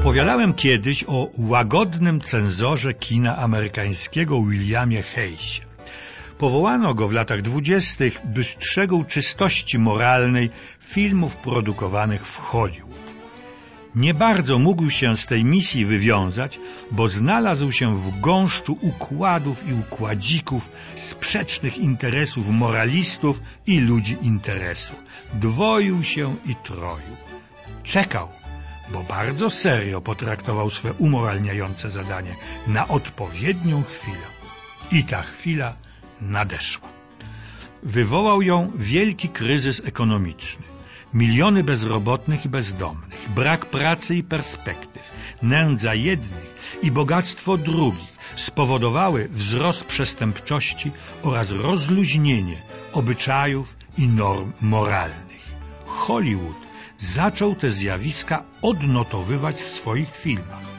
Opowiadałem kiedyś o łagodnym cenzorze kina amerykańskiego Williamie Hayesie. Powołano go w latach dwudziestych, by strzegł czystości moralnej filmów produkowanych w Hollywood. Nie bardzo mógł się z tej misji wywiązać, bo znalazł się w gąszczu układów i układzików sprzecznych interesów moralistów i ludzi interesu. Dwoił się i troił. Czekał, bo bardzo serio potraktował swe umoralniające zadanie na odpowiednią chwilę. I ta chwila nadeszła. Wywołał ją wielki kryzys ekonomiczny. Miliony bezrobotnych i bezdomnych, brak pracy i perspektyw, nędza jednych i bogactwo drugich spowodowały wzrost przestępczości oraz rozluźnienie obyczajów i norm moralnych. Hollywood zaczął te zjawiska odnotowywać w swoich filmach.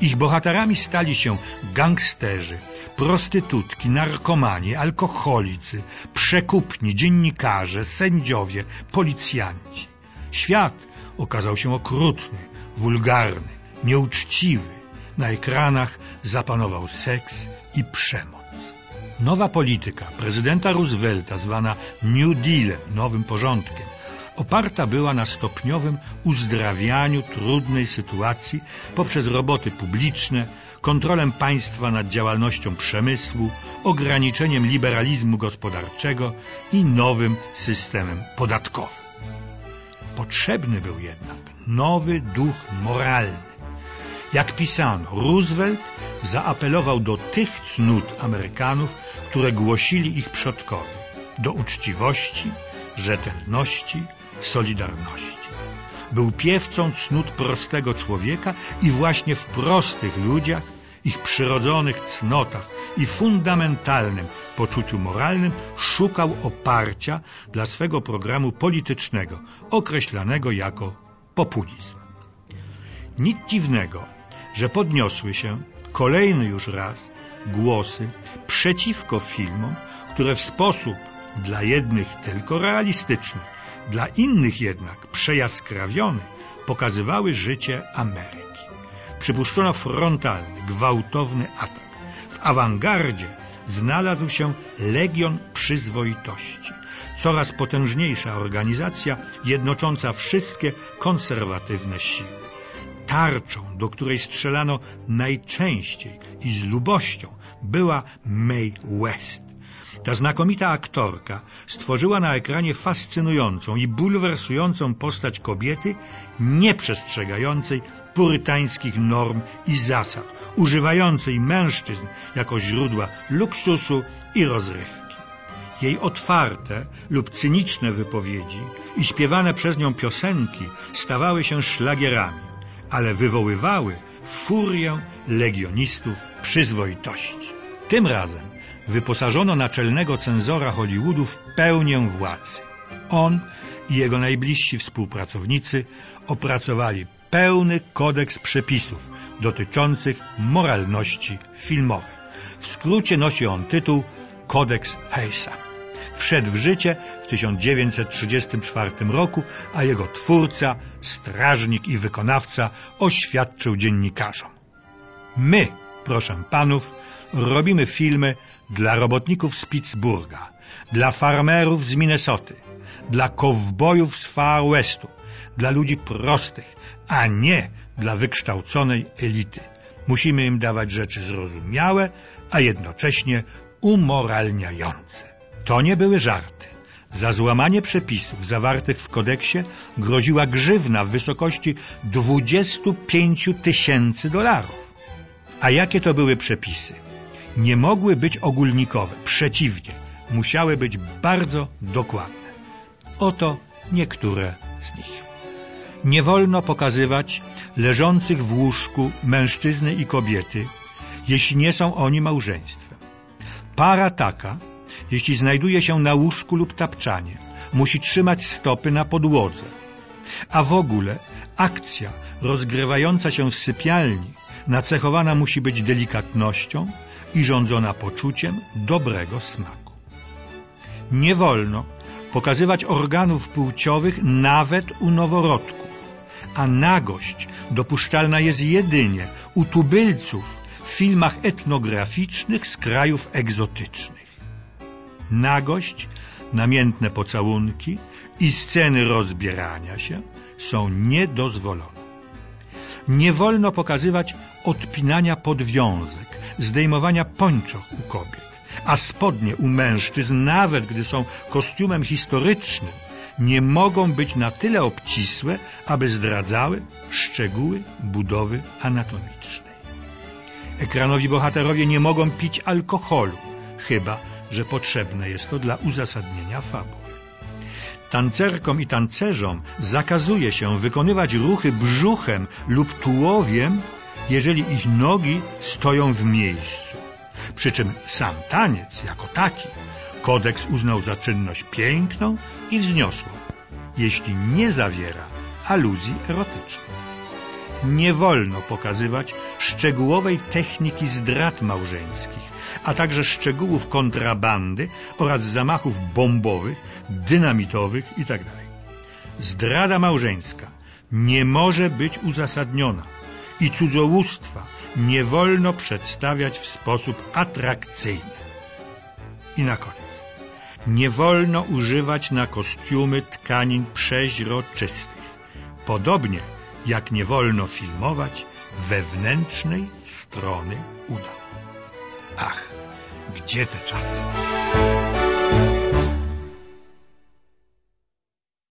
Ich bohaterami stali się gangsterzy, prostytutki, narkomani, alkoholicy, przekupni, dziennikarze, sędziowie, policjanci. Świat okazał się okrutny, wulgarny, nieuczciwy. Na ekranach zapanował seks i przemoc. Nowa polityka prezydenta Roosevelta, zwana New Dealem, nowym porządkiem, oparta była na stopniowym uzdrawianiu trudnej sytuacji poprzez roboty publiczne, kontrolę państwa nad działalnością przemysłu, ograniczeniem liberalizmu gospodarczego i nowym systemem podatkowym. Potrzebny był jednak nowy duch moralny. Jak pisano, Roosevelt zaapelował do tych cnót Amerykanów, które głosili ich przodkowie, do uczciwości, rzetelności, solidarności. Był piewcą cnót prostego człowieka i właśnie w prostych ludziach, ich przyrodzonych cnotach i fundamentalnym poczuciu moralnym szukał oparcia dla swego programu politycznego, określanego jako populizm. Nic dziwnego, że podniosły się kolejny już raz głosy przeciwko filmom, które w sposób dla jednych tylko realistyczny, dla innych jednak przejaskrawiony pokazywały życie Ameryki. Przypuszczono frontalny, gwałtowny atak. W awangardzie znalazł się Legion Przyzwoitości, coraz potężniejsza organizacja jednocząca wszystkie konserwatywne siły. Tarczą, do której strzelano najczęściej i z lubością, była May West. Ta znakomita aktorka stworzyła na ekranie fascynującą i bulwersującą postać kobiety nieprzestrzegającej purytańskich norm i zasad, używającej mężczyzn jako źródła luksusu i rozrywki. Jej otwarte lub cyniczne wypowiedzi i śpiewane przez nią piosenki stawały się szlagierami, ale wywoływały furię legionistów przyzwoitości. Tym razem wyposażono naczelnego cenzora Hollywoodu w pełnię władzy. On i jego najbliżsi współpracownicy opracowali pełny kodeks przepisów dotyczących moralności filmowej. W skrócie nosi on tytuł Kodeks Hayesa. Wszedł w życie w 1934 roku, a jego twórca, strażnik i wykonawca oświadczył dziennikarzom. My, proszę panów, robimy filmy dla robotników z Pittsburgha, dla farmerów z Minnesoty, dla kowbojów z Far Westu, dla ludzi prostych, a nie dla wykształconej elity. Musimy im dawać rzeczy zrozumiałe, a jednocześnie umoralniające. To nie były żarty. Za złamanie przepisów zawartych w kodeksie groziła grzywna w wysokości 25 tysięcy dolarów. A jakie to były przepisy? Nie mogły być ogólnikowe, przeciwnie, musiały być bardzo dokładne. Oto niektóre z nich. Nie wolno pokazywać leżących w łóżku mężczyzny i kobiety, jeśli nie są oni małżeństwem. Para taka, jeśli znajduje się na łóżku lub tapczanie, musi trzymać stopy na podłodze. A w ogóle akcja rozgrywająca się w sypialni nacechowana musi być delikatnością i rządzona poczuciem dobrego smaku. Nie wolno pokazywać organów płciowych nawet u noworodków. a nagość dopuszczalna jest jedynie u tubylców w filmach etnograficznych z krajów egzotycznych. Nagość, namiętne pocałunki i sceny rozbierania się są niedozwolone. Nie wolno pokazywać odpinania podwiązek, zdejmowania pończoch u kobiet, a spodnie u mężczyzn, nawet gdy są kostiumem historycznym, nie mogą być na tyle obcisłe, aby zdradzały szczegóły budowy anatomicznej. Ekranowi bohaterowie nie mogą pić alkoholu, chyba że potrzebne jest to dla uzasadnienia fabuły. Tancerkom i tancerzom zakazuje się wykonywać ruchy brzuchem lub tułowiem, jeżeli ich nogi stoją w miejscu. Przy czym sam taniec jako taki kodeks uznał za czynność piękną i wzniosłą, jeśli nie zawiera aluzji erotycznych. Nie wolno pokazywać szczegółowej techniki zdrad małżeńskich, a także szczegółów kontrabandy oraz zamachów bombowych, dynamitowych itd. Zdrada małżeńska nie może być uzasadniona i cudzołóstwa nie wolno przedstawiać w sposób atrakcyjny. I na koniec. Nie wolno używać na kostiumy tkanin przeźroczystych, podobnie jak nie wolno filmować wewnętrznej strony uda. Ach, gdzie te czasy?